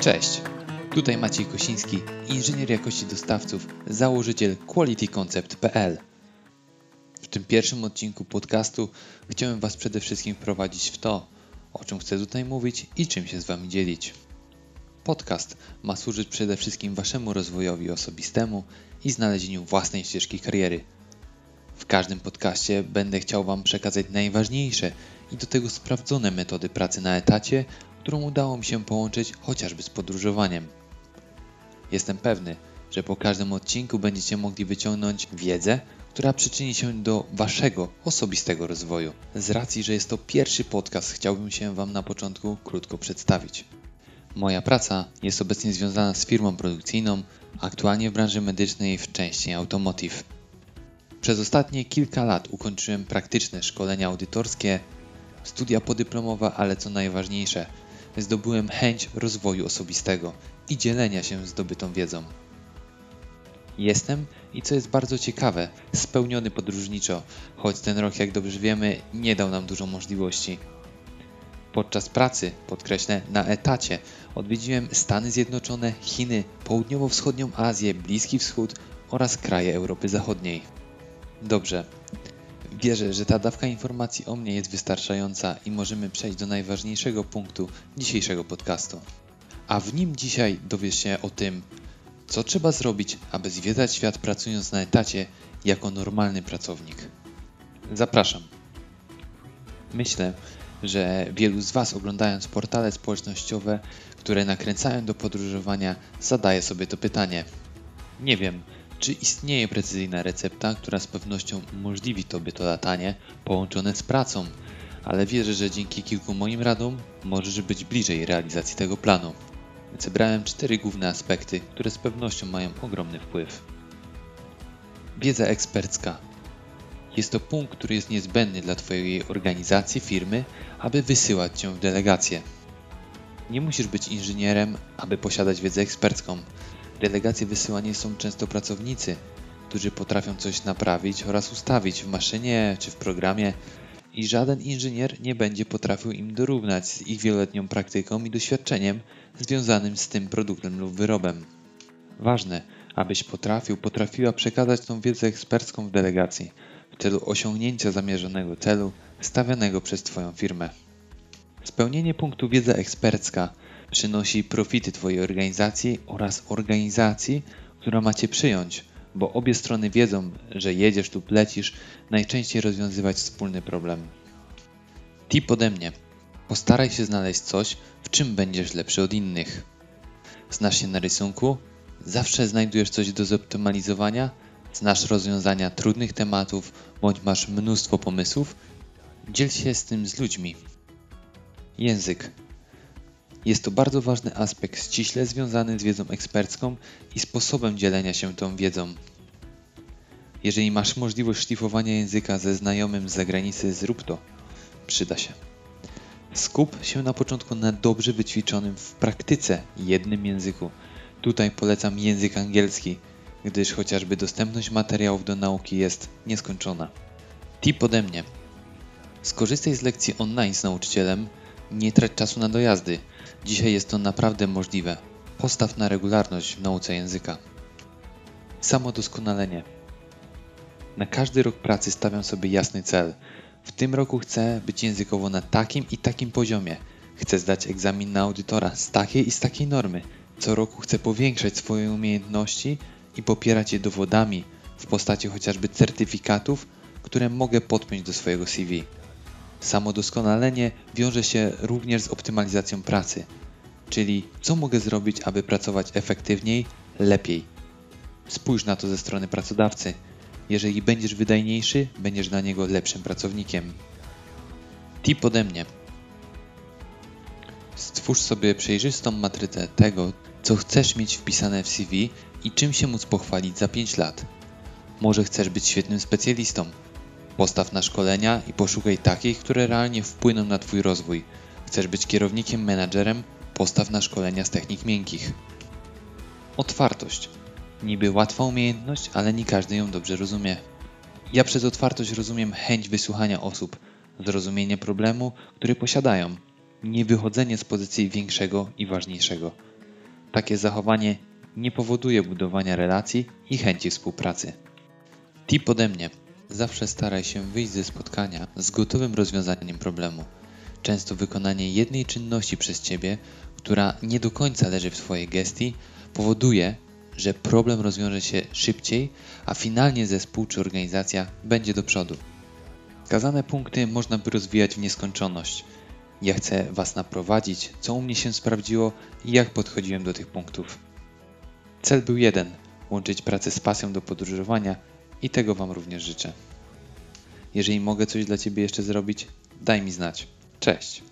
Cześć, tutaj Maciej Kosiński, inżynier jakości dostawców, założyciel qualityconcept.pl. W tym pierwszym odcinku podcastu chciałem Was przede wszystkim wprowadzić w to, o czym chcę tutaj mówić i czym się z Wami dzielić. Podcast ma służyć przede wszystkim Waszemu rozwojowi osobistemu i znalezieniu własnej ścieżki kariery. W każdym podcaście będę chciał Wam przekazać najważniejsze i do tego sprawdzone metody pracy na etacie, którą udało mi się połączyć chociażby z podróżowaniem. Jestem pewny, że po każdym odcinku będziecie mogli wyciągnąć wiedzę, która przyczyni się do Waszego osobistego rozwoju. Z racji, że jest to pierwszy podcast, chciałbym się Wam na początku krótko przedstawić. Moja praca jest obecnie związana z firmą produkcyjną, aktualnie w branży medycznej w części automotive. Przez ostatnie kilka lat ukończyłem praktyczne szkolenia audytorskie, studia podyplomowe, ale co najważniejsze, zdobyłem chęć rozwoju osobistego i dzielenia się zdobytą wiedzą. Jestem i co jest bardzo ciekawe, spełniony podróżniczo, choć ten rok, jak dobrze wiemy, nie dał nam dużo możliwości. Podczas pracy, podkreślę, na etacie, odwiedziłem Stany Zjednoczone, Chiny, Południowo-Wschodnią Azję, Bliski Wschód oraz kraje Europy Zachodniej. Dobrze. Wierzę, że ta dawka informacji o mnie jest wystarczająca i możemy przejść do najważniejszego punktu dzisiejszego podcastu. A w nim dzisiaj dowiesz się o tym, co trzeba zrobić, aby zwiedzać świat pracując na etacie jako normalny pracownik. Zapraszam. Myślę, że wielu z Was oglądając portale społecznościowe, które nakręcają do podróżowania, zadaje sobie to pytanie. Nie wiem, czy istnieje precyzyjna recepta, która z pewnością umożliwi Tobie to latanie połączone z pracą, ale wierzę, że dzięki kilku moim radom możesz być bliżej realizacji tego planu. Zebrałem cztery główne aspekty, które z pewnością mają ogromny wpływ. Wiedza ekspercka. Jest to punkt, który jest niezbędny dla Twojej organizacji, firmy, aby wysyłać Cię w delegację. Nie musisz być inżynierem, aby posiadać wiedzę ekspercką. Delegacje wysyłani są często pracownicy, którzy potrafią coś naprawić oraz ustawić w maszynie czy w programie i żaden inżynier nie będzie potrafił im dorównać z ich wieloletnią praktyką i doświadczeniem związanym z tym produktem lub wyrobem. Ważne, abyś potrafił, potrafiła przekazać tą wiedzę ekspercką w delegacji w celu osiągnięcia zamierzonego celu stawianego przez Twoją firmę. Spełnienie punktu wiedza ekspercka przynosi profity Twojej organizacji oraz organizacji, która macie przyjąć, bo obie strony wiedzą, że jedziesz lub lecisz najczęściej rozwiązywać wspólny problem. Tip ode mnie. Postaraj się znaleźć coś, w czym będziesz lepszy od innych. Znasz się na rysunku? Zawsze znajdujesz coś do zoptymalizowania? Znasz rozwiązania trudnych tematów bądź masz mnóstwo pomysłów? Dziel się z tym z ludźmi. Język. Jest to bardzo ważny aspekt ściśle związany z wiedzą ekspercką i sposobem dzielenia się tą wiedzą. Jeżeli masz możliwość szlifowania języka ze znajomym z zagranicy, zrób to. Przyda się. Skup się na początku na dobrze wyćwiczonym w praktyce jednym języku. Tutaj polecam język angielski, gdyż chociażby dostępność materiałów do nauki jest nieskończona. Tip ode mnie. Skorzystaj z lekcji online z nauczycielem, nie trać czasu na dojazdy. Dzisiaj jest to naprawdę możliwe. Postaw na regularność w nauce języka. Samodoskonalenie. Na każdy rok pracy stawiam sobie jasny cel. W tym roku chcę być językowo na takim i takim poziomie. Chcę zdać egzamin na audytora z takiej i z takiej normy. Co roku chcę powiększać swoje umiejętności i popierać je dowodami w postaci chociażby certyfikatów, które mogę podpiąć do swojego CV. Samodoskonalenie wiąże się również z optymalizacją pracy, czyli co mogę zrobić, aby pracować efektywniej, lepiej. Spójrz na to ze strony pracodawcy. Jeżeli będziesz wydajniejszy, będziesz dla niego lepszym pracownikiem. Tip ode mnie. Stwórz sobie przejrzystą matrycę tego, co chcesz mieć wpisane w CV i czym się móc pochwalić za 5 lat. Może chcesz być świetnym specjalistą. Postaw na szkolenia i poszukaj takich, które realnie wpłyną na Twój rozwój. Chcesz być kierownikiem, menadżerem? Postaw na szkolenia z technik miękkich. Otwartość. Niby łatwa umiejętność, ale nie każdy ją dobrze rozumie. Ja przez otwartość rozumiem chęć wysłuchania osób, zrozumienie problemu, który posiadają, nie wychodzenie z pozycji większego i ważniejszego. Takie zachowanie nie powoduje budowania relacji i chęci współpracy. Tip ode mnie. Zawsze staraj się wyjść ze spotkania z gotowym rozwiązaniem problemu. Często wykonanie jednej czynności przez Ciebie, która nie do końca leży w Twojej gestii, powoduje, że problem rozwiąże się szybciej, a finalnie zespół czy organizacja będzie do przodu. Kazane punkty można by rozwijać w nieskończoność. Ja chcę Was naprowadzić, co u mnie się sprawdziło i jak podchodziłem do tych punktów. Cel był jeden: łączyć pracę z pasją do podróżowania i tego Wam również życzę. Jeżeli mogę coś dla Ciebie jeszcze zrobić, daj mi znać. Cześć.